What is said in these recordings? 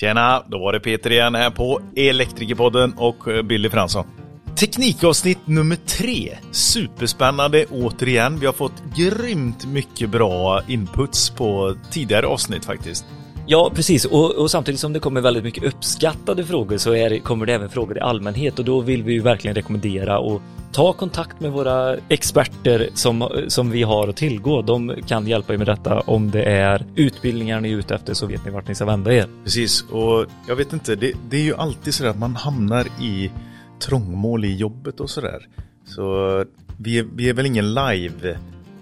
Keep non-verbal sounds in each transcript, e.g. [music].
Tjena, då var det Peter igen här på Elektrikerpodden och eh, Billy Fransson. Teknikavsnitt nummer tre. Superspännande återigen. Vi har fått grymt mycket bra inputs på tidigare avsnitt faktiskt. Ja, precis. Och, och, samtidigt som det kommer väldigt mycket uppskattade frågor så är, kommer det även frågor i allmänhet och då vill vi ju verkligen rekommendera att ta kontakt med våra experter som, som vi har att tillgå. De kan hjälpa er med detta. Om det är utbildningar ni är ute efter så vet ni vart ni ska vända er. Precis, och jag vet inte, det, det är ju alltid så att man hamnar i trångmål i jobbet och sådär. Så vi är, vi är väl ingen live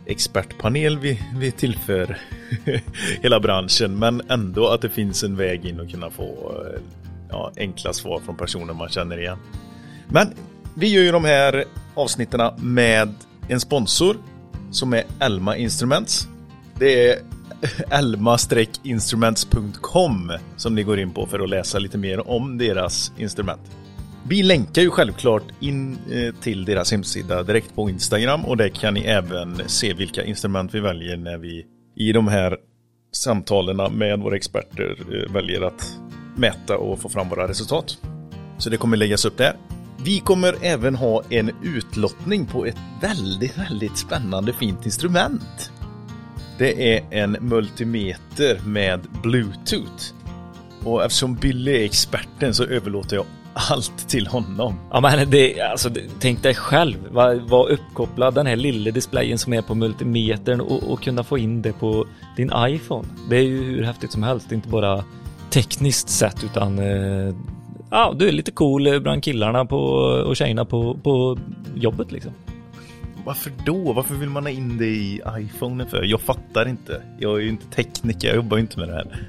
expertpanel vi, vi tillför [laughs] hela branschen men ändå att det finns en väg in och kunna få eh, ja, enkla svar från personer man känner igen. Men vi gör ju de här avsnitten med en sponsor som är Elma Instruments. Det är [laughs] elma-instruments.com som ni går in på för att läsa lite mer om deras instrument. Vi länkar ju självklart in eh, till deras hemsida direkt på Instagram och där kan ni även se vilka instrument vi väljer när vi i de här samtalen med våra experter eh, väljer att mäta och få fram våra resultat. Så det kommer läggas upp där. Vi kommer även ha en utlottning på ett väldigt, väldigt spännande fint instrument. Det är en multimeter med Bluetooth. Och eftersom Billy är experten så överlåter jag allt till honom. Ja men det, alltså tänk dig själv, vara var uppkopplad den här lilla displayen som är på multimetern och, och, kunna få in det på din iPhone. Det är ju hur häftigt som helst, inte bara tekniskt sett utan eh, ja, du är lite cool bland killarna på, och tjejerna på, på jobbet liksom. Varför då? Varför vill man ha in det i iPhone för? Jag fattar inte. Jag är ju inte tekniker, jag jobbar ju inte med det här.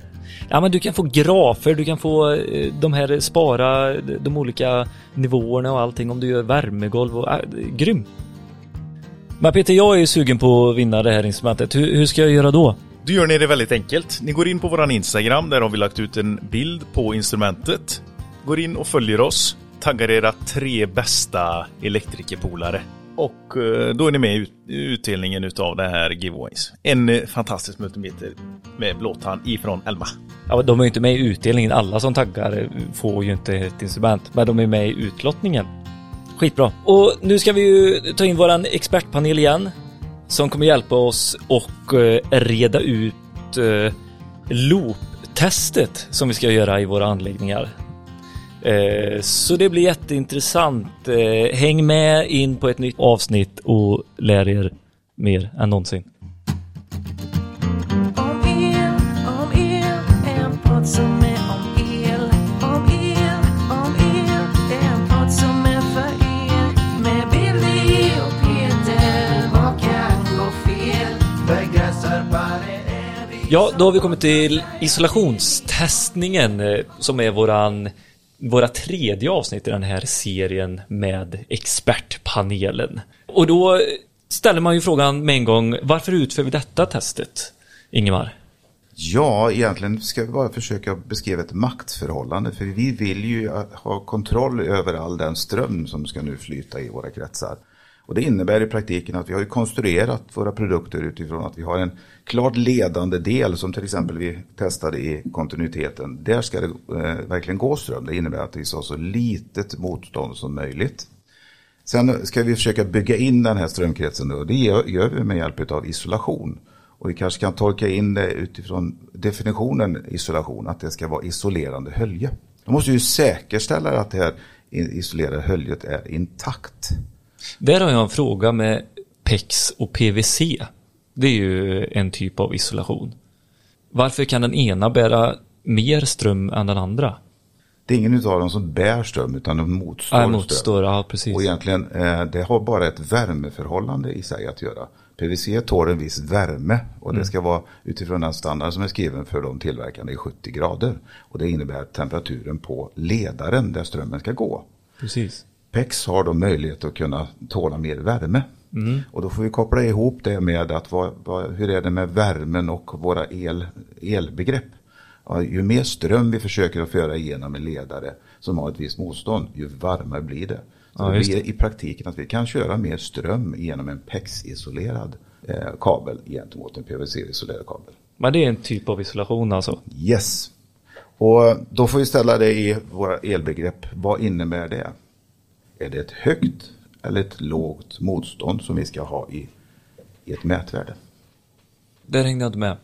Ja, men du kan få grafer, du kan få eh, de här spara eh, de olika nivåerna och allting om du gör värmegolv och äh, grym. Men Peter, jag är ju sugen på att vinna det här instrumentet. Hur, hur ska jag göra då? Då gör ni det väldigt enkelt. Ni går in på våran Instagram, där har vi lagt ut en bild på instrumentet. Går in och följer oss. Taggar era tre bästa elektrikerpolare. Och eh, då är ni med i utdelningen utav det här giveaways. En eh, fantastisk multimeter med blåtand ifrån Elma. Ja, de är ju inte med i utdelningen. Alla som taggar eh, får ju inte ett instrument, men de är med i utlottningen. Skitbra. Och nu ska vi ju ta in våran expertpanel igen som kommer hjälpa oss och reda ut loop-testet som vi ska göra i våra anläggningar. Eh, så det blir jätteintressant. Eh, häng med in på ett nytt avsnitt och lär er mer än någonsin. Ja, då har vi kommit till isolationstestningen eh, som är våran våra tredje avsnitt i den här serien med expertpanelen. Och då ställer man ju frågan med en gång, varför utför vi detta testet? Ingemar? Ja, egentligen ska vi bara försöka beskriva ett maktförhållande. För vi vill ju ha kontroll över all den ström som ska nu flyta i våra kretsar. Och det innebär i praktiken att vi har konstruerat våra produkter utifrån att vi har en klart ledande del som till exempel vi testade i kontinuiteten. Där ska det eh, verkligen gå ström. Det innebär att vi ska ha så litet motstånd som möjligt. Sen ska vi försöka bygga in den här strömkretsen och det gör vi med hjälp av isolation. Och vi kanske kan tolka in det utifrån definitionen isolation, att det ska vara isolerande hölje. Då måste ju säkerställa att det här isolerade höljet är intakt. Där har jag en fråga med PEX och PVC. Det är ju en typ av isolation. Varför kan den ena bära mer ström än den andra? Det är ingen av dem som bär ström utan de motstår, ja, motstår ström. Ja, precis. Och egentligen, eh, det har bara ett värmeförhållande i sig att göra. PVC tål en viss värme och mm. det ska vara utifrån den standard som är skriven för de tillverkande i 70 grader. Och det innebär temperaturen på ledaren där strömmen ska gå. Precis. PEX har då möjlighet att kunna tåla mer värme. Mm. Och då får vi koppla ihop det med att vad, vad, hur är det med värmen och våra el, elbegrepp. Ja, ju mer ström vi försöker att föra igenom en ledare som har ett visst motstånd, ju varmare blir det. Så ja, det blir det. i praktiken att vi kan köra mer ström genom en PEX-isolerad eh, kabel gentemot en PVC-isolerad kabel. Men det är en typ av isolation alltså? Yes. Och då får vi ställa det i våra elbegrepp. Vad innebär det? Är det ett högt eller ett lågt motstånd som vi ska ha i, i ett mätvärde? Där hängde jag inte med.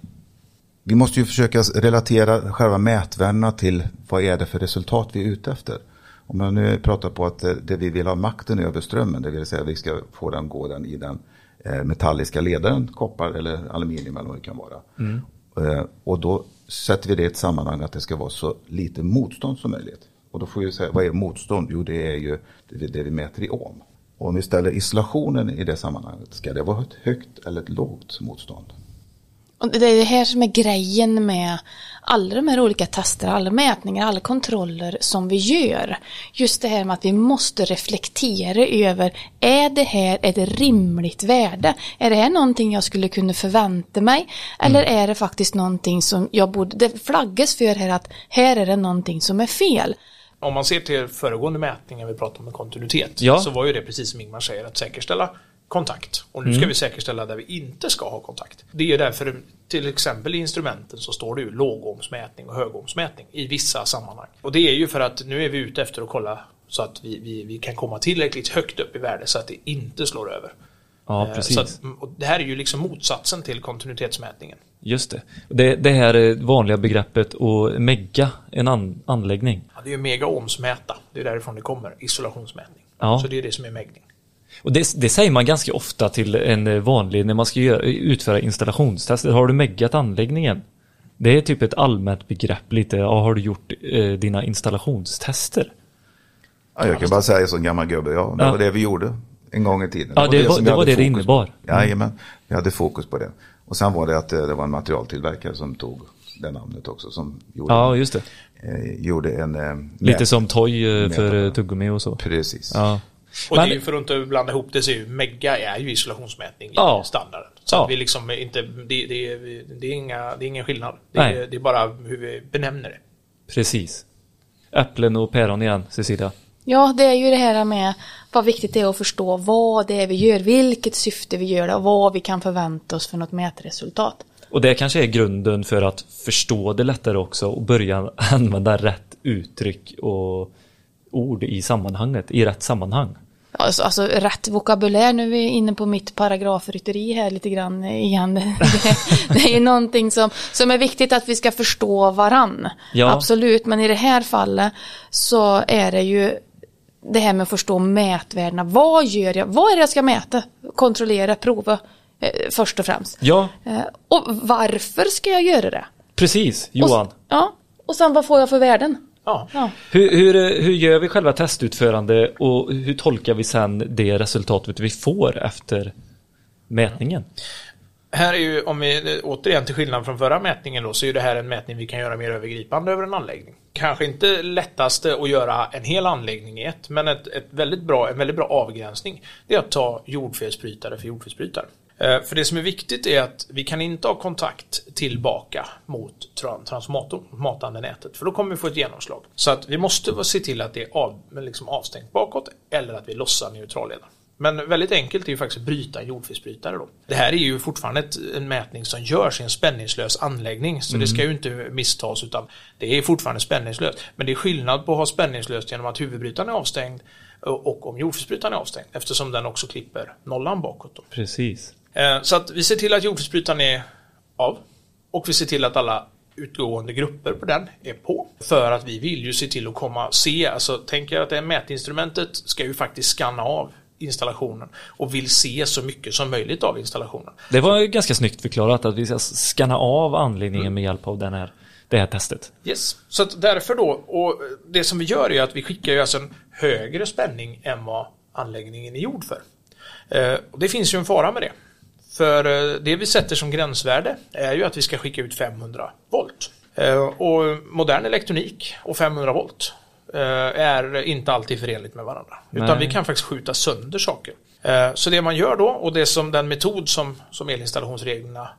Vi måste ju försöka relatera själva mätvärdena till vad är det för resultat vi är ute efter. Om jag nu pratar på att det vi vill ha makten över strömmen, det vill säga att vi ska få den gå den i den eh, metalliska ledaren, koppar eller aluminium eller vad det kan vara. Mm. Eh, och då sätter vi det i ett sammanhang att det ska vara så lite motstånd som möjligt. Och då får vi säga, vad är motstånd? Jo, det är ju det vi mäter i ohm. Och om vi ställer isolationen i det sammanhanget, ska det vara ett högt eller ett lågt motstånd? Och det är det här som är grejen med alla de här olika tester, alla mätningar, alla kontroller som vi gör. Just det här med att vi måste reflektera över, är det här ett rimligt värde? Är det här någonting jag skulle kunna förvänta mig? Eller mm. är det faktiskt någonting som jag borde, det flaggas för här att här är det någonting som är fel. Om man ser till föregående mätningar vi pratade om kontinuitet ja. så var ju det precis som Ingmar säger att säkerställa kontakt. Och nu ska mm. vi säkerställa där vi inte ska ha kontakt. Det är därför till exempel i instrumenten så står det ju lågomsmätning och högomsmätning i vissa sammanhang. Och det är ju för att nu är vi ute efter att kolla så att vi, vi, vi kan komma tillräckligt högt upp i värde så att det inte slår över. Ja, eh, precis. Att, det här är ju liksom motsatsen till kontinuitetsmätningen. Just det. Det, det här är vanliga begreppet att megga en an, anläggning. Ja, det är ju megaomsmäta. Det är därifrån det kommer, isolationsmätning. Ja. Så det är det som är mäggning. Och det, det, säger man ganska ofta till en vanlig, när man ska göra, utföra installationstester. Har du meggat anläggningen? Det är typ ett allmänt begrepp lite. Ja, har du gjort eh, dina installationstester? Ja, jag kan bara säga som gammal gubbe, ja, det ja. var det vi gjorde en gång i tiden. Ja, det, det var det, var det, det innebar. Ja, Jajamän, vi hade fokus på det. Och sen var det att eh, det var en materialtillverkare som tog det namnet också. Som gjorde, ja, just det. Eh, gjorde en... Eh, Lite som Toy eh, för tuggummi och så. Precis. Ja. Och Men, det är ju för att inte blanda ihop det så är ju Mega är ju isolationsmätning ja. i standarden. Så ja. vi liksom inte, det, det, det, är inga, det är ingen skillnad. Det, är, det är bara hur vi benämner det. Precis. Äpplen och päron igen, Cecilia. Ja, det är ju det här med vad viktigt det är att förstå vad det är vi gör, vilket syfte vi gör det och vad vi kan förvänta oss för något mätresultat. Och det kanske är grunden för att förstå det lättare också och börja [laughs] använda rätt uttryck och ord i sammanhanget, i rätt sammanhang. Alltså, alltså rätt vokabulär, nu är vi inne på mitt paragrafrytteri här lite grann igen. [laughs] Det, det är någonting som, som är viktigt att vi ska förstå varann. Ja. Absolut, men i det här fallet så är det ju det här med att förstå mätvärdena. Vad gör jag? Vad är det jag ska mäta? Kontrollera, prova eh, först och främst. Ja. Eh, och varför ska jag göra det? Precis, Johan. Och, ja, och sen vad får jag för värden? Ja. ja. Hur, hur, hur gör vi själva testutförande och hur tolkar vi sen det resultatet vi får efter mätningen? Här är ju, om vi återigen till skillnad från förra mätningen då, så är det här en mätning vi kan göra mer övergripande över en anläggning. Kanske inte lättaste att göra en hel anläggning i ett, men ett, ett väldigt bra, en väldigt bra avgränsning. Det är att ta jordfelsbrytare för jordfelsbrytare. Eh, för det som är viktigt är att vi kan inte ha kontakt tillbaka mot transformatorn, matande nätet, för då kommer vi få ett genomslag. Så att vi måste se till att det är av, liksom avstängt bakåt eller att vi lossar neutralledaren. Men väldigt enkelt är ju faktiskt att bryta en jordfelsbrytare då. Det här är ju fortfarande ett, en mätning som görs i en spänningslös anläggning, så mm. det ska ju inte misstas utan det är fortfarande spänningslöst. Men det är skillnad på att ha spänningslöst genom att huvudbrytaren är avstängd och om jordfelsbrytaren är avstängd eftersom den också klipper nollan bakåt. Då. Precis. Eh, så att vi ser till att jordfelsbrytaren är av och vi ser till att alla utgående grupper på den är på. För att vi vill ju se till att komma se, alltså tänker jag att det mätinstrumentet ska ju faktiskt skanna av installationen och vill se så mycket som möjligt av installationen. Det var ganska snyggt förklarat att vi ska skanna av anledningen mm. med hjälp av den här, det här testet. Yes, så att därför då, och det som vi gör är att vi skickar ju alltså en högre spänning än vad anläggningen är gjord för. Eh, och det finns ju en fara med det. För eh, det vi sätter som gränsvärde är ju att vi ska skicka ut 500 volt. Eh, och modern elektronik och 500 volt är inte alltid förenligt med varandra. Nej. Utan vi kan faktiskt skjuta sönder saker. Så det man gör då och det som den metod som, som elinstallationsreglerna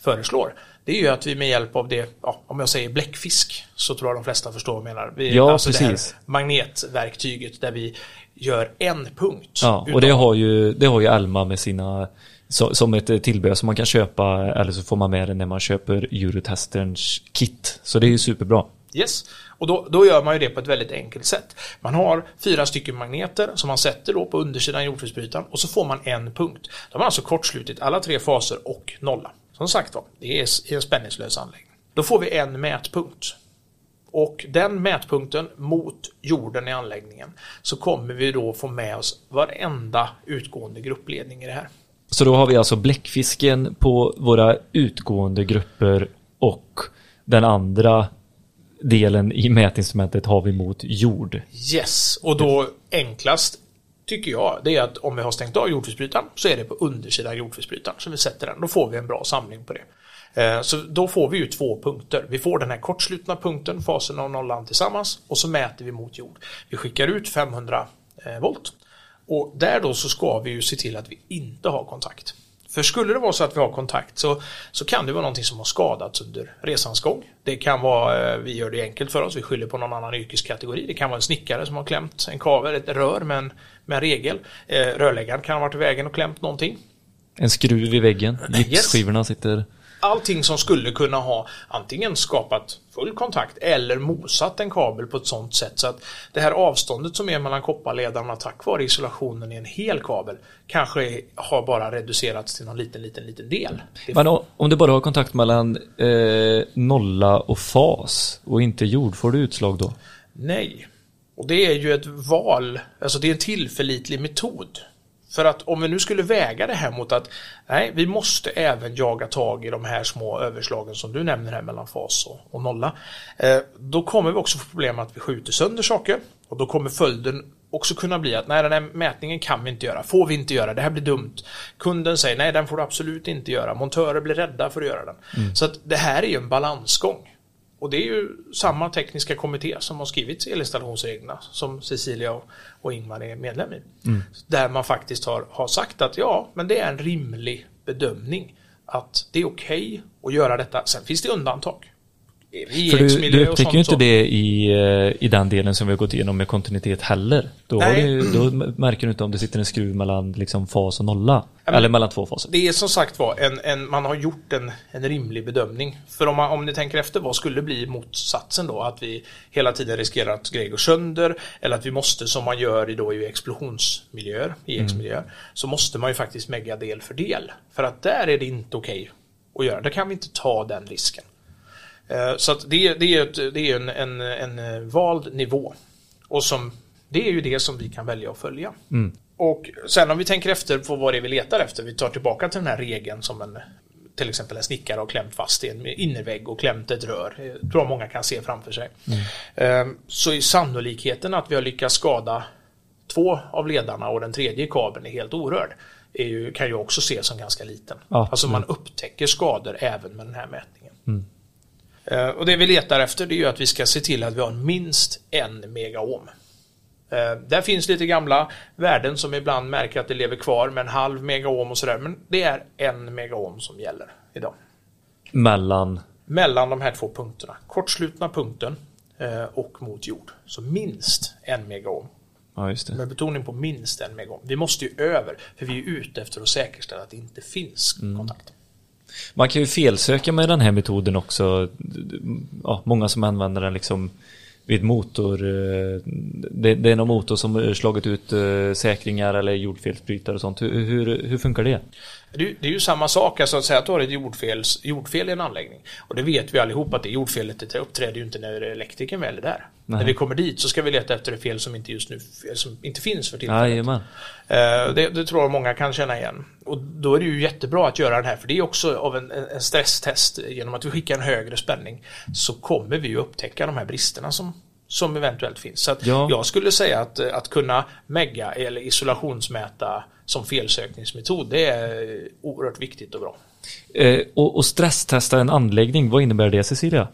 föreslår det är ju att vi med hjälp av det, ja, om jag säger bläckfisk så tror jag de flesta förstår vad jag menar. Vi, ja, alltså precis. Det här magnetverktyget där vi gör en punkt. Ja, och det har ju, det har ju Alma med sina så, som ett tillbehör som man kan köpa eller så får man med det när man köper Eurotesterns kit. Så det är ju superbra. Yes, och då, då gör man ju det på ett väldigt enkelt sätt. Man har fyra stycken magneter som man sätter då på undersidan jordfelsbrytaren och så får man en punkt. Då har man alltså kortslutit alla tre faser och nolla. Som sagt var, det är en spänningslös anläggning. Då får vi en mätpunkt. Och den mätpunkten mot jorden i anläggningen så kommer vi då få med oss varenda utgående gruppledning i det här. Så då har vi alltså bläckfisken på våra utgående grupper och den andra delen i mätinstrumentet har vi mot jord. Yes, och då enklast tycker jag det är att om vi har stängt av jordfelsbrytaren så är det på undersidan jordfelsbrytaren. som vi sätter den, då får vi en bra samling på det. Eh, så då får vi ju två punkter. Vi får den här kortslutna punkten, fasen och nollan tillsammans och så mäter vi mot jord. Vi skickar ut 500 eh, volt och där då så ska vi ju se till att vi inte har kontakt. För skulle det vara så att vi har kontakt så, så kan det vara någonting som har skadats under resans gång. Det kan vara, eh, vi gör det enkelt för oss, vi skyller på någon annan yrkeskategori. Det kan vara en snickare som har klämt en kavel, ett rör med en, med en regel. Rörläggaren kan ha varit i vägen och klämt någonting. En skruv i väggen, gipsskivorna yes. sitter allting som skulle kunna ha antingen skapat full kontakt eller mosat en kabel på ett sånt sätt så att det här avståndet som är mellan kopparledarna tack vare isolationen i en hel kabel kanske har bara reducerats till någon liten, liten, liten del. Men om du bara har kontakt mellan eh, nolla och fas och inte jord, får du utslag då? Nej, och det är ju ett val, alltså det är en tillförlitlig metod. För att om vi nu skulle väga det här mot att nej, vi måste även jaga tag i de här små överslagen som du nämner här mellan fas och, och nolla. Eh, då kommer vi också få problem att vi skjuter sönder saker och då kommer följden också kunna bli att nej, den här mätningen kan vi inte göra, får vi inte göra, det här blir dumt. Kunden säger nej, den får du absolut inte göra, montörer blir rädda för att göra den. Mm. Så att det här är ju en balansgång. Och det är ju samma tekniska kommitté som har skrivit elinstallationsreglerna som Cecilia och, och Ingmar är medlem i. Mm. Där man faktiskt har, har sagt att ja, men det är en rimlig bedömning att det är okej okay att göra detta. Sen finns det undantag. För du, du upptäcker ju inte det i, eh, i den delen som vi har gått igenom med kontinuitet heller. Då, du, då märker du inte om det sitter en skruv mellan liksom fas och nolla. Men, eller mellan två faser. Det är som sagt var, en, en, man har gjort en, en rimlig bedömning. För om, man, om ni tänker efter, vad skulle bli motsatsen då? Att vi hela tiden riskerar att grejer går sönder eller att vi måste, som man gör i, då, i explosionsmiljöer, i mm. så måste man ju faktiskt megga del för del. För att där är det inte okej okay att göra. Där kan vi inte ta den risken. Eh, så att det, det, är, det är en, en, en eh, vald nivå. Och som, det är ju det som vi kan välja att följa. Mm. Och sen om vi tänker efter på vad det är vi letar efter, vi tar tillbaka till den här regeln som en till exempel en snickare har klämt fast i en innervägg och klämt ett rör. Jag tror många kan se framför sig. Mm. Ehm, så är sannolikheten att vi har lyckats skada två av ledarna och den tredje kabeln är helt orörd. Är ju, kan ju också ses som ganska liten. Ja, alltså man upptäcker skador även med den här mätningen. Mm. Eh, och det vi letar efter det är ju att vi ska se till att vi har minst en megaohm. Eh, där finns lite gamla värden som ibland märker att det lever kvar med en halv megaohm och sådär. Men det är en megaohm som gäller idag. Mellan? Mellan de här två punkterna. Kortslutna punkten eh, och mot jord. Så minst en megaohm. Ja, just det. Med betoning på minst en megaohm. Vi måste ju över, för vi är ute efter att säkerställa att det inte finns mm. Man kan ju felsöka med den här metoden också. Ja, många som använder den liksom vid motor. Eh, det, det är någon motor som slagit ut eh, säkringar eller jordfelsbrytare och sånt. Hur, hur, hur funkar det? Det, det är ju samma sak, alltså att säga att du har ett jordfels, jordfel i en anläggning. Och det vet vi allihop att det jordfelet det uppträder ju inte när elektrikern väl är där. Nej. När vi kommer dit så ska vi leta efter ett fel som inte just nu som inte finns för tillfället. Ja, eh, det, det, tror jag många kan känna igen. Och då är det ju jättebra att göra den här för det är också av en, en stresstest. Genom att vi skickar en högre spänning så kommer vi ju upptäcka de här bristerna som som eventuellt finns. Så ja. jag skulle säga att, att kunna megga eller isolationsmäta som felsökningsmetod, det är oerhört viktigt och bra. Eh, och, och stresstesta en anläggning, vad innebär det Cecilia?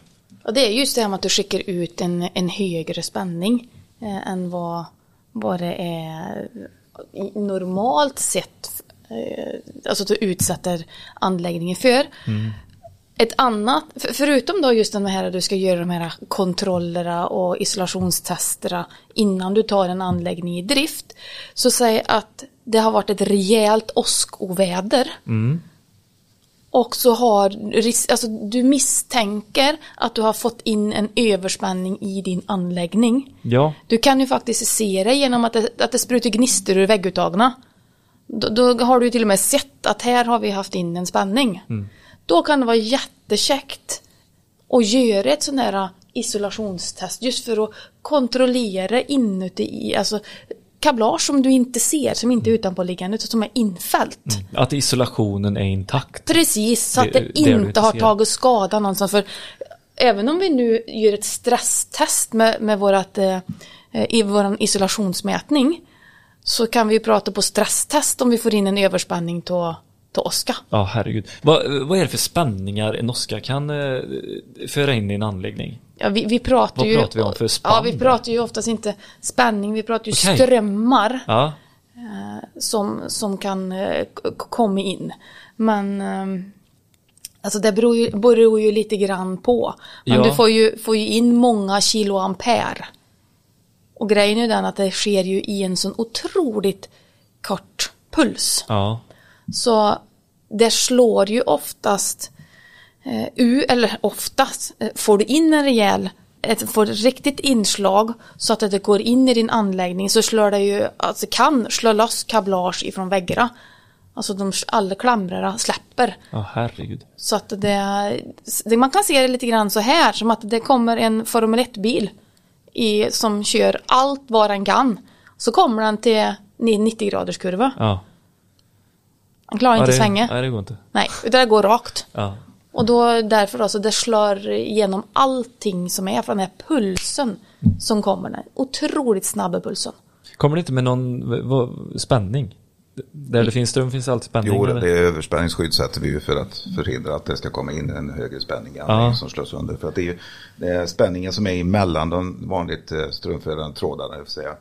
Ja, det är just det här med att du skickar ut en, en högre spänning eh, än vad, vad det är normalt sett. Eh, alltså att du utsätter anläggningen för. Mm. Ett annat, förutom då just den här att du ska göra de här kontrollerna och isolationstesterna innan du tar en anläggning i drift. Så säg att det har varit ett rejält åskoväder. Mm. Och så har alltså, du misstänker att du har fått in en överspänning i din anläggning. Ja, Du kan ju faktiskt se det genom att det, att det sprutar gnistor ur vägguttagna. Då, då har du till och med sett att här har vi haft in en spänning. Då kan det vara jättekäckt att göra ett sånt här isolationstest just för att kontrollera inuti, alltså kablage som du inte ser, som inte är utanpåliggande utan som är infällt. att isolationen är intakt. Precis, så att Det- det, inte har ser. tagit skada någonstans. För även om vi nu gör ett stresstest med, med vårat, eh, i vår isolationsmätning så kan vi prata på stresstest om vi får in en överspänning till, till Oskar. Ja, herregud. Vad, vad är det för spänningar en Oskar kan eh, föra in i en anläggning? Ja, vi, vi pratar Vad ju, pratar vi om för Ja, spann vi pratar ju oftast inte spänning, vi pratar ju Okej. strömmar Ja, som, som kan eh, komma in. Men eh, alltså det beror ju, beror ju lite grann på. Men Ja. du får ju, får ju in många kilo ampere. Och grejen är ju den att det sker ju i en sån otroligt kort puls. ja, Så det slår ju oftast eh, u, eller oftast, eh, får du in en rejäl, ett, får ett riktigt inslag så att det går in i din anläggning så slår det ju, alltså kan slå loss kablage ifrån väggarna. Alltså de, alla klamrarna släpper. ja herregud. Så att det, det, man kan se det lite grann så här, som att det kommer en Formel 1-bil i, som kör allt vad den kan. Så kommer den till 90 graders kurva. Ja. Han klarar ja, inte det, svänga. Nej, det går inte. Nej, utan det går rakt. Ja. Och då därför då, så det slår igenom allting som är från den här pulsen som kommer. Den otroligt snabba pulsen. Kommer det inte med någon spänning? Där det finns ström finns alltid spänning? Jo, eller? det är överspänningsskydd sätter vi ju för att förhindra att det ska komma in en högre spänning Ja. som slås under. För att det är ju det är spänningen som är emellan de vanligt eh, strömförande trådarna, det vill säga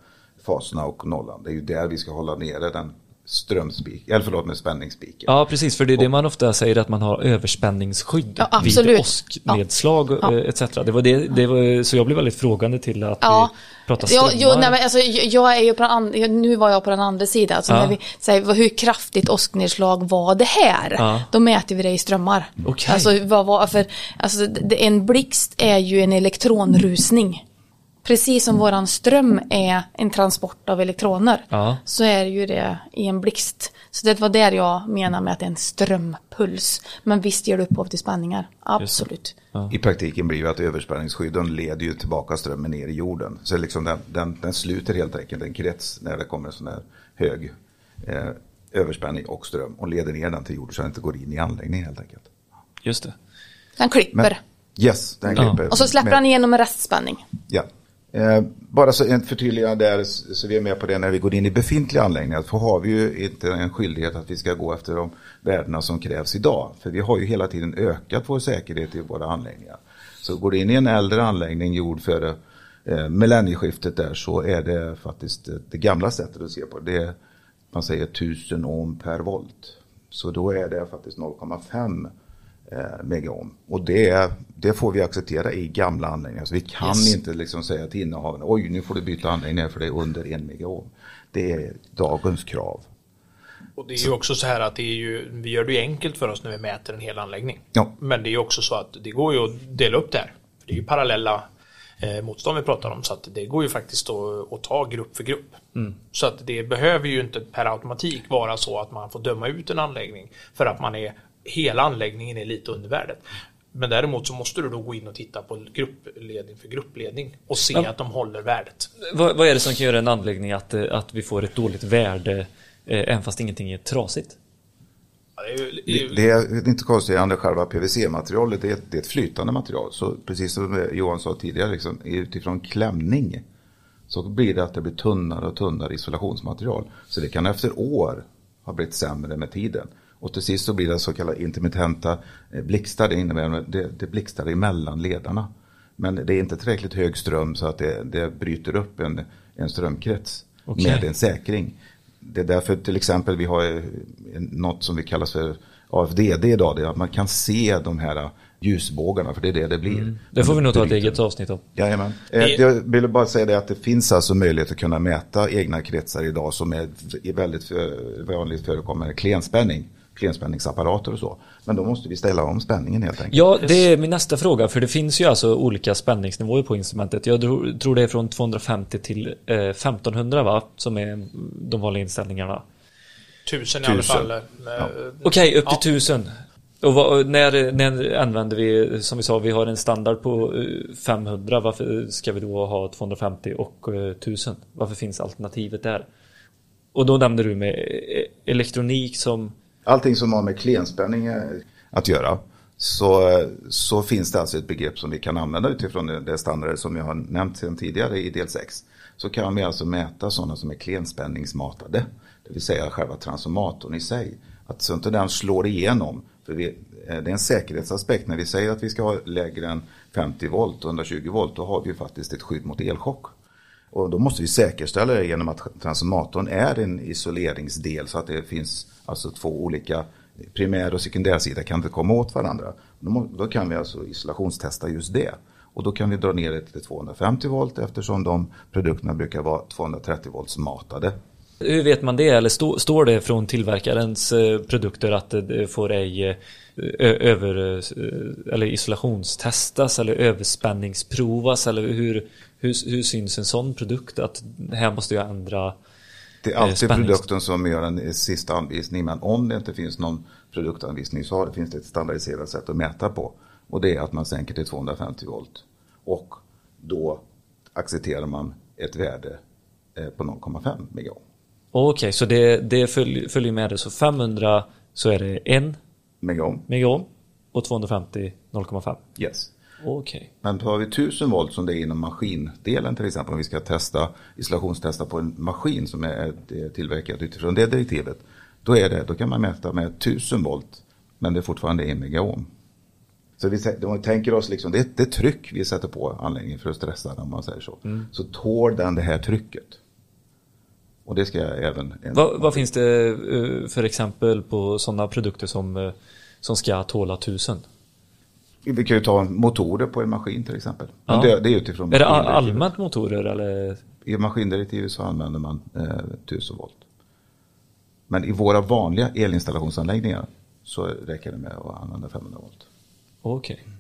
faserna och nollan. Det är ju där vi ska hålla nere den strömspik, eller förlåt med spänningsspiken. Ja, precis, för det är det man ofta säger att man har överspänningsskydd Ja, vid åsknedslag Ja. eh, etc. Det var det, det var, så jag blev väldigt frågande till att Ja, vi pratar ja strömmar. jo, nej, men alltså, jag är ju på den andra, nu var jag på den andra sidan. Alltså, Ja. när vi säger vad- hur kraftigt åsknedslag var det här? Ja. Då mäter vi det i strömmar. Okej. Alltså, vad var, för, alltså, en blixt är ju en elektronrusning. Precis som våran ström är en transport av elektroner. Ja. Så är ju det i en blixt. Så det var där jag menar med att det är en strömpuls. Men visst ger det upphov till spänningar. Absolut. I praktiken blir det att överspänningsskydden leder ju tillbaka strömmen ner i jorden. Så liksom den, den, den sluter helt enkelt en krets när det kommer en sån här hög eh, överspänning och ström och leder ner den till jorden så den inte går in i anläggningen helt enkelt. Just det. Den klipper. Men, yes, den Ja. klipper. Och så släpper han igenom en restspänning. Ja. Eh, bara så ett förtydligande där så vi är med på det när vi går in i befintliga anläggningar. För har vi ju inte en skyldighet att vi ska gå efter de värdena som krävs idag. För vi har ju hela tiden ökat vår säkerhet i våra anläggningar. Så går du in i en äldre anläggning gjord före eh, millennieskiftet där så är det faktiskt eh, det gamla sättet att se på det. är, Man säger 1000 ohm per volt. Så då är det faktiskt 0,5 eh, megaohm. Och det, det får vi acceptera i gamla anläggningar. Så vi kan Yes. inte liksom säga till innehavaren, oj nu får du byta anläggning för det är under en megaohm. Det är dagens krav. Och det är ju också så här att det är ju, vi gör det ju enkelt för oss när vi mäter en hel anläggning. Ja. Men det är ju också så att det går ju att dela upp det här. För det är ju parallella eh, motstånd vi pratar om så att det går ju faktiskt att, att ta grupp för grupp. Så att det behöver ju inte per automatik vara så att man får döma ut en anläggning för att man är hela anläggningen är lite under värdet. Men däremot så måste du då gå in och titta på gruppledning för gruppledning och se Ja. att de håller värdet. Vad, vad är det som kan göra en anläggning att, eh, att vi får ett dåligt värde eh, även fast ingenting är trasigt? Ja, det är det är Det är inte konstigt, det själva PVC-materialet det är, det är ett flytande material. Så precis som Johan sa tidigare, liksom, utifrån klämning så blir det att det blir tunnare och tunnare isolationsmaterial. Så det kan efter år ha blivit sämre med tiden. Och till sist så blir det så kallade intermittenta eh, blixtar. Det innebär att det, det blixtar emellan ledarna. Men det är inte tillräckligt hög ström så att det, det bryter upp en, en strömkrets Okej. med en säkring. Det är därför till exempel vi har eh, något som vi kallar för AFDD idag. Det är att man kan se de här ljusbågarna för det är det det blir. Det får vi nog ta ett eget avsnitt om. Jajamän. Eh, Jag ville bara säga det att det finns alltså möjlighet att kunna mäta egna kretsar idag som är väldigt eh, vanligt förekommande klenspänning. Klenspänningsapparater och så. Men då måste vi ställa om spänningen helt enkelt. Ja, det är min nästa fråga. För det finns ju alltså olika spänningsnivåer på instrumentet. Jag tror det är från 250 till eh, 1500 va? Som är de vanliga inställningarna. Tusen i alla fall. Med, ja. Okej, okay, upp till ja. tusen. Och vad, när, när använder vi, som vi sa, vi har en standard på 500. Eh, Varför ska vi då ha 250 och 1000? Eh, Varför finns alternativet där? Och då nämnde du med eh, elektronik som... Allting som har med klenspänning eh, att göra. Så, så finns det alltså ett begrepp som vi kan använda utifrån det standarder som jag har nämnt sedan tidigare i del 6. Så kan vi alltså mäta sådana som är klenspänningsmatade. Det vill säga själva transformatorn i sig. Att så inte den slår igenom för vi, eh, det är en säkerhetsaspekt. När vi säger att vi ska ha lägre än 50 volt och 120 volt, då har vi faktiskt ett skydd mot elchock. Och då måste vi säkerställa det genom att transformatorn är en isoleringsdel så att det finns alltså två olika primär och sekundärsida kan inte komma åt varandra. Då, då kan vi alltså isolationstesta just det. Och då kan vi dra ner det till 250 volt eftersom de produkterna brukar vara 230 volts matade. Hur vet man det? Eller stå, står det från tillverkarens eh, produkter att det får ej eh, över, eh, eller isolationstestas eller överspänningsprovas? Eller hur, hur, hur syns en sån produkt? Att här måste jag ändra Det är alltid produkten som gör en sista anvisning. Men om det inte finns någon produktanvisning så finns det ett standardiserat sätt att mäta på. Och det är att man sänker till 250 volt. Och då accepterar man ett värde på 0,5 megaohm. Okej, okay, så det, det följer, följer med det. Så 500 så är det en megaohm. megaohm och 250 0,5. Yes. Okay. Men tar vi 1000 volt som det är inom maskindelen till exempel. Om vi ska testa isolationstesta på en maskin som är tillverkad utifrån det direktivet. Då, är det, då kan man mäta med 1000 volt. Men det är fortfarande en megaohm. Så vi, om vi tänker oss liksom, det, det tryck vi sätter på anläggningen för att stressa den om man säger så. Mm. Så tål den det här trycket. Och det ska jag även... Vad, vad finns det eh, för exempel på sådana produkter som, eh, som ska tåla tusen? Vi kan ju ta motorer på en maskin till exempel. Ja. Det, det, är utifrån Är det allmänt motorer eller? I maskindirektivet så använder man eh, 1000 volt. Men i våra vanliga elinstallationsanläggningar så räcker det med att använda 500 volt. Okej. Okay.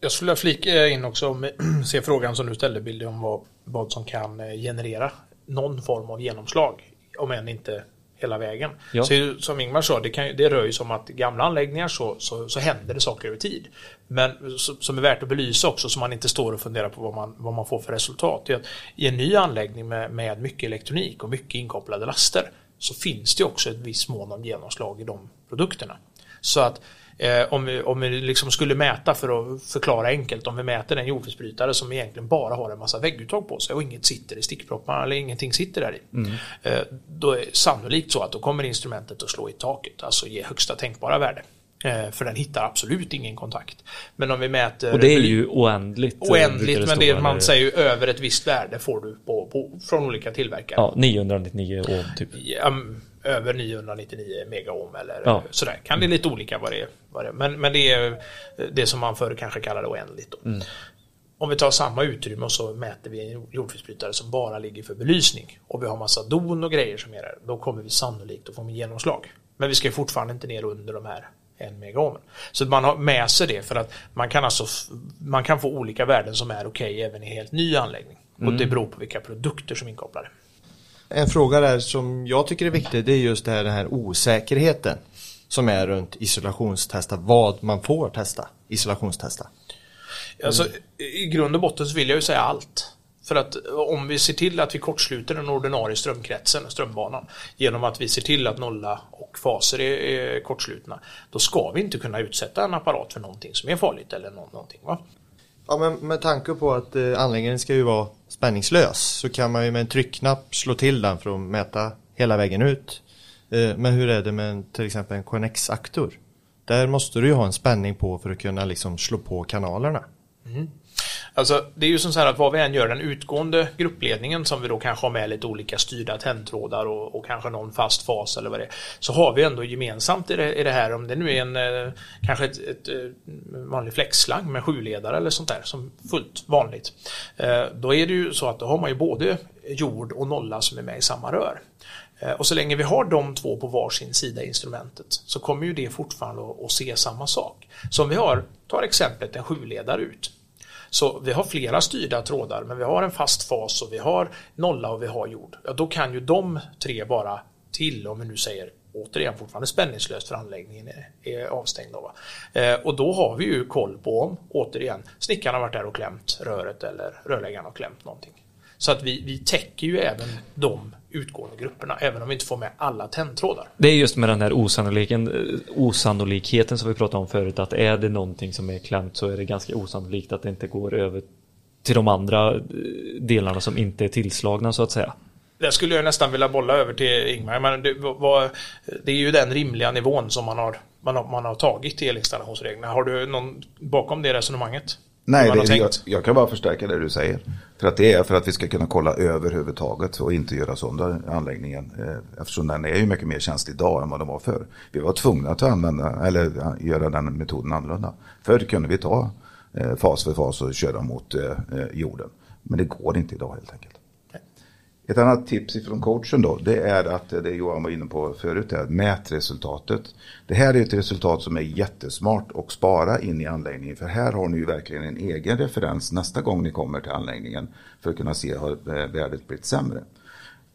Jag skulle flika in också om [clears throat] se frågan som du ställde Billy om vad, vad som kan eh, generera någon form av genomslag. Om än inte hela vägen. Ja. Så som Ingmar sa, det, kan, det rör ju som att gamla anläggningar så, så, så händer det saker över tid. Men så, som är värt att belysa också så man inte står och funderar på vad man, vad man får för resultat. Är att I en ny anläggning med, med mycket elektronik och mycket inkopplade laster så finns det också ett visst mån av genomslag i de produkterna. Så att Eh, om vi, om vi liksom skulle mäta för att förklara enkelt, om vi mäter en jordfelsbrytare som egentligen bara har en massa vägguttag på sig och inget sitter i stickpropparna eller ingenting sitter där i. Mm. Eh, då är det sannolikt så att då kommer instrumentet att slå i taket, alltså ge högsta tänkbara värde. Eh, för den hittar absolut ingen kontakt. Men om vi mäter... Och det är ju oändligt. Eh, oändligt, det men det man säger över ett visst värde får du på, på från olika tillverkare. Ja, 999 ohm typ. Ja, över 999 megaohm eller ja. sådär. Kan det lite olika vad det är. Vad det är. Men, men det är det som man förr kanske kallade oändligt. Mm. Om vi tar samma utrymme och så mäter vi en jordfelsbrytare som bara ligger för belysning och vi har massa don och grejer som är där, då kommer vi sannolikt att få en genomslag. Men vi ska fortfarande inte ner under de här en megaohm. Så man har med sig det för att man kan alltså man kan få olika värden som är okej okay även i helt ny anläggning. Mm. Och det beror på vilka produkter som är inkopplade. En fråga där som jag tycker är viktig det är just det här, den här osäkerheten som är runt isolationstesta, vad man får testa, isolationstesta. Alltså, I grund och botten så vill jag ju säga allt. För att om vi ser till att vi kortsluter den ordinarie strömkretsen, strömbanan, genom att vi ser till att nolla och faser är, är kortslutna, då ska vi inte kunna utsätta en apparat för någonting som är farligt eller någonting. Va? Ja, men med tanke på att eh, anläggningen ska ju vara spänningslös så kan man ju med en tryckknapp slå till den för att mäta hela vägen ut. Eh, men hur är det med till exempel en Connex-aktor? Där måste du ju ha en spänning på för att kunna liksom slå på kanalerna. Mm. Alltså, det är ju som så här att vad vi än gör, den utgående gruppledningen som vi då kanske har med lite olika styrda tändtrådar och, och kanske någon fast fas eller vad det är. Så har vi ändå gemensamt i det, i det här, om det nu är en eh, kanske ett, ett, eh, vanlig flexslang med sjuledare eller sånt där som fullt vanligt. Eh, då är det ju så att då har man ju både jord och nolla som är med i samma rör. Eh, och så länge vi har de två på varsin sida i instrumentet så kommer ju det fortfarande att, att se samma sak. Så om vi har, tar exemplet en sjuledare ut. Så vi har flera styrda trådar men vi har en fast fas och vi har nolla och vi har jord. Ja, då kan ju de tre vara till, om vi nu säger återigen fortfarande spänningslöst för anläggningen är, är avstängd. Då, eh, och då har vi ju koll på om, återigen, snickaren har varit där och klämt röret eller rörläggaren har klämt någonting. Så att vi, vi täcker ju även de utgående grupperna, även om vi inte får med alla tändtrådar. Det är just med den här osannolikheten, osannolikheten som vi pratade om förut, att är det någonting som är klämt så är det ganska osannolikt att det inte går över till de andra eh, delarna som inte är tillslagna så att säga. Det skulle jag nästan vilja bolla över till Ingmar. Men det, var, det är ju den rimliga nivån som man har, man har, man har tagit i elinstallationsreglerna. Har du någon bakom det resonemanget? Nej, det, jag, jag, kan bara förstärka det du säger. För att det är för att vi ska kunna kolla överhuvudtaget och inte göra sönder anläggningen. Eh, eftersom den är ju mycket mer känslig idag än vad den var förr. Vi var tvungna att använda, eller göra den metoden annorlunda. Förr kunde vi ta eh, fas för fas och köra mot eh, jorden. Men det går inte idag helt enkelt. Ett annat tips från coachen då, det är att det Johan var inne på förut, är mätresultatet. Det här är ett resultat som är jättesmart att spara in i anläggningen. För här har ni ju verkligen en egen referens nästa gång ni kommer till anläggningen för att kunna se har eh, värdet blivit sämre.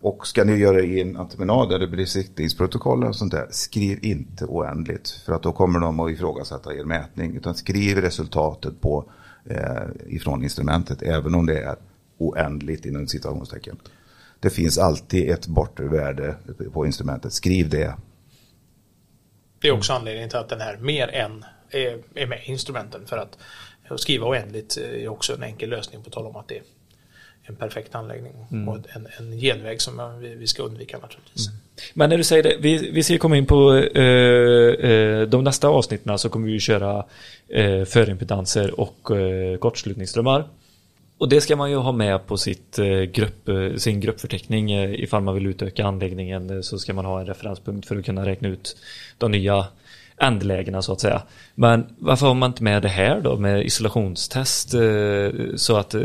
Och ska ni göra i en entreprenad eller besiktningsprotokoll och sånt där, skriv inte oändligt. För att då kommer de att ifrågasätta er mätning. Utan skriv resultatet på, eh, ifrån instrumentet, även om det är oändligt inom citationstecken. Det finns alltid ett bortre värde på instrumentet. Skriv det. Det är också anledningen till att den här mer än är, är med i instrumenten. För att skriva oändligt är också en enkel lösning på tal om att det är en perfekt anläggning mm. och en, en genväg som vi, vi ska undvika naturligtvis. Mm. Men när du säger det, vi, vi ska komma in på eh, eh, de nästa avsnitten så kommer vi köra eh, förimpedanser och eh, kortslutningsströmmar. Och det ska man ju ha med på sitt eh, grupp, eh, sin gruppförteckning eh, ifall man vill utöka anläggningen så ska man ha en referenspunkt för att kunna räkna ut de nya ändlägena så att säga. Men varför har man inte med det här då med isolationstest så att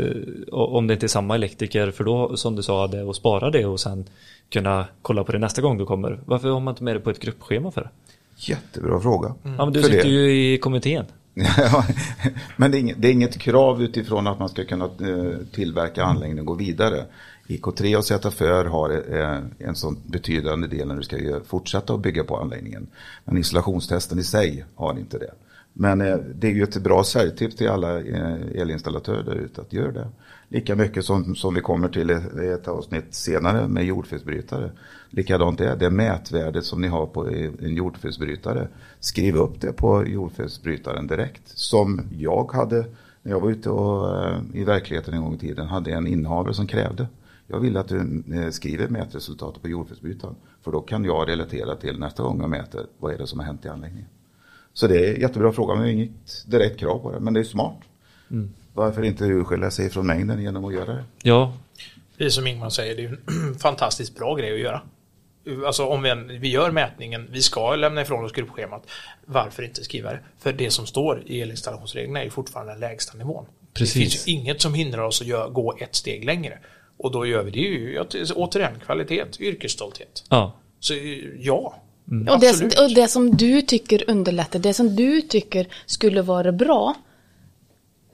om det inte är samma elektriker för då som du sa det och spara det och sen kunna kolla på det nästa gång du kommer. Varför har man inte med det på ett gruppschema för? Jättebra fråga. Mm. Ja men du för sitter det. ju i kommittén men det är, inget, det är, inget, krav utifrån att man ska kunna eh, tillverka anläggningen och gå vidare. IK3 och ZFÖR har eh, en sån betydande del när du ska fortsätta att bygga på anläggningen. Men installationstesten i sig har inte det. Men eh, det är ju ett bra säljtips till alla elinstallatörer där ute att göra det. Lika mycket som, som vi kommer till ett avsnitt senare med jordfelsbrytare. Likadant är det mätvärdet som ni har på en jordfelsbrytare. Skriv upp det på jordfelsbrytaren direkt. Som jag hade när jag var ute och, eh, i verkligheten en gång i tiden. Hade en innehavare som krävde. Jag vill att du eh, skriver mätresultatet på jordfelsbrytaren. För då kan jag relatera till nästa gång jag mäter vad är det som har hänt i anläggningen. Så det är en jättebra fråga men inget direkt krav på det. Men det är smart. Mm. Varför inte urskilja sig från mängden genom att göra det? Ja. Precis som Ingman säger, det är en [clears throat] fantastiskt bra grej att göra. Alltså om vi, vi gör mätningen, vi ska lämna ifrån oss gruppschemat. Varför inte skriva det? För det som står i elinstallationsreglerna är fortfarande den lägsta nivån. Precis. Det finns ju inget som hindrar oss att gör, gå ett steg längre. Och då gör vi det ju, återigen, kvalitet, yrkesstolthet. Ja. Så ja, Mm. Och, det, och det som du tycker underlättar, det som du tycker skulle vara bra,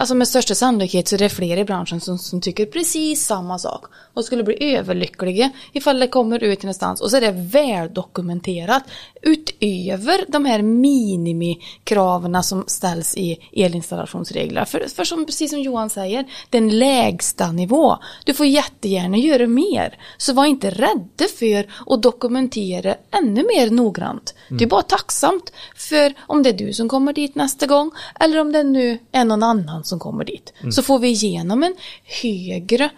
Alltså med största sannolikhet så är det fler i branschen som, som tycker precis samma sak och skulle bli överlyckliga ifall det kommer ut någonstans och så är det väldokumenterat utöver de här minimikraven som ställs i elinstallationsregler. För, för som, precis som Johan säger, den lägsta nivå. Du får jättegärna göra mer. Så var inte rädda för att dokumentera ännu mer noggrant. Mm. Det är bara tacksamt för om det är du som kommer dit nästa gång eller om det nu är någon annan som kommer dit. Mm. Så får vi igenom en högre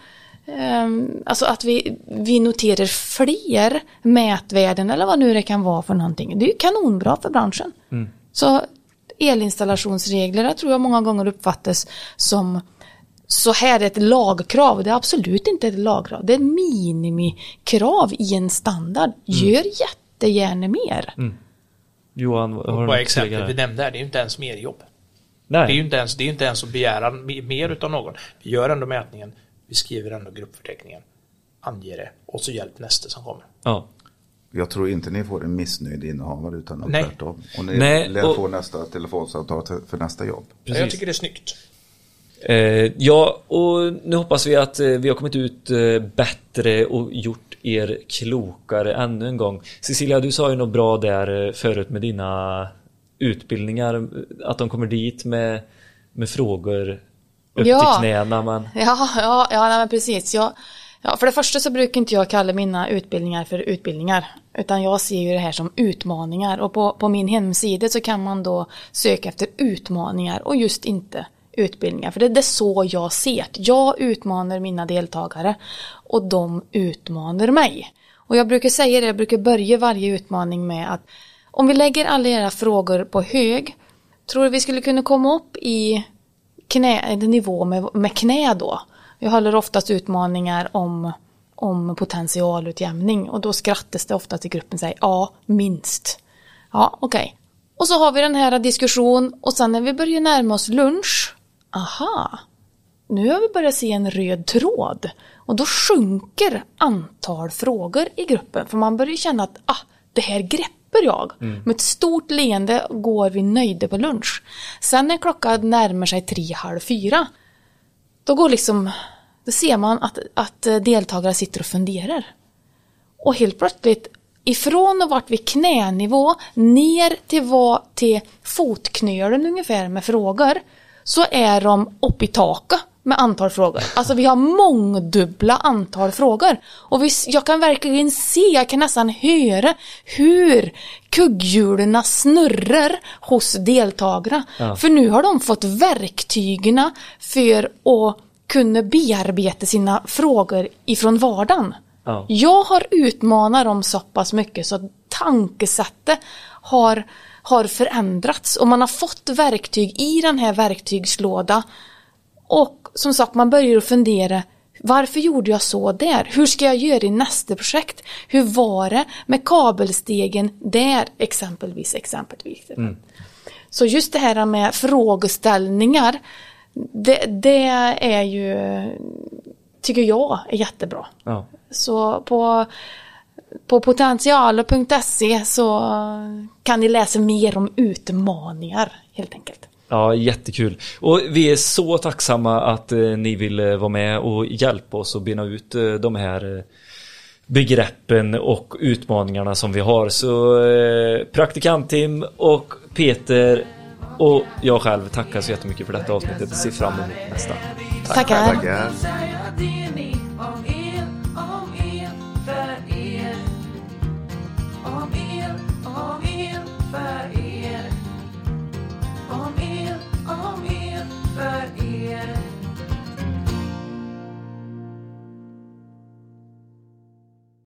Um, alltså att vi, vi noterar fler mätvärden eller vad nu det kan vara för någonting. Det är ju kanonbra för branschen. Mm. Så elinstallationsregler tror jag många gånger uppfattas som, så här är ett lagkrav. Det är absolut inte ett lagkrav. Det är ett minimikrav i en standard. Gör jättegärna mer. Johan, har du tillägga vi där? nämnde här, det är ju inte ens mer jobb. Nej. Det är ju inte ens, det är ju inte ens att begära me- mer utav någon. Vi gör ändå mätningen, vi skriver ändå gruppförteckningen, anger det och så hjälp nästa som kommer. Ja. Jag tror inte ni får en missnöjd innehavare utan Nej. tvärtom. Och ni Nej, lär och- få nästa telefonsamtal för nästa jobb. Precis. Jag tycker det är snyggt. Eh, ja, och nu hoppas vi att eh, vi har kommit ut eh, bättre och gjort er klokare ännu en gång. Cecilia, du sa ju något bra där eh, förut med dina utbildningar, att de kommer dit med, med frågor upp Ja. till knäna. Men, Ja, ja, ja nej, men precis. Jag, ja, för det första så brukar inte jag kalla mina utbildningar för utbildningar. Utan jag ser ju det här som utmaningar. Och på, på min hemsida så kan man då söka efter utmaningar och just inte utbildningar. För det, det är så jag ser det. Jag utmanar mina deltagare och de utmanar mig. Och jag brukar säga det, jag brukar börja varje utmaning med att om vi lägger alla era frågor på hög, tror du vi skulle kunna komma upp i knä, nivå med, med knä då. Jag håller oftast utmaningar om, om potentialutjämning och då skrattas det ofta till gruppen och säger ja, minst. Ja, okej. Och så har vi den här diskussion och sen när vi börjar närma oss lunch, aha, nu har vi börjat se en röd tråd. Och då sjunker antal frågor i gruppen. För man börjar känna att ah, det här greppar jag. Med ett stort leende går vi nöjda på lunch. Sen när klockan närmar sig tre, halv fyra. Då går liksom, då ser man att, att deltagare sitter och funderar. Och helt plötsligt ifrån och vart vid knänivå ner till, vad, till fotknölen ungefär med frågor så är de upp i taket med antal frågor. Alltså vi har mångdubbla antal frågor. Och vi, jag kan verkligen se, jag kan nästan höra hur kugghjulen snurrar hos deltagarna. Ja. För nu har de fått verktygen för att kunna bearbeta sina frågor ifrån vardagen. Ja. Jag har utmanat dem så pass mycket så tankesättet har, har förändrats och man har fått verktyg i den här verktygslådan. Och som sagt, man börjar att fundera varför gjorde jag så där? Hur ska jag göra i nästa projekt? Hur var det med kabelstegen där exempelvis? exempelvis. Så just det här med frågeställningar, det, det är ju, tycker jag är jättebra. ja. Så på, på potentialer.se så kan ni läsa mer om utmaningar helt enkelt. Ja, jättekul. Och vi är så tacksamma att eh, ni vill eh, vara med och hjälpa oss att bena ut eh, de här begreppen och utmaningarna som vi har. Så eh, praktikanttim och Peter och jag själv tackar så jättemycket för detta avsnittet. Se fram emot nästa. Tack. Tackar. Tackar. Om er, om er, för er. Om er.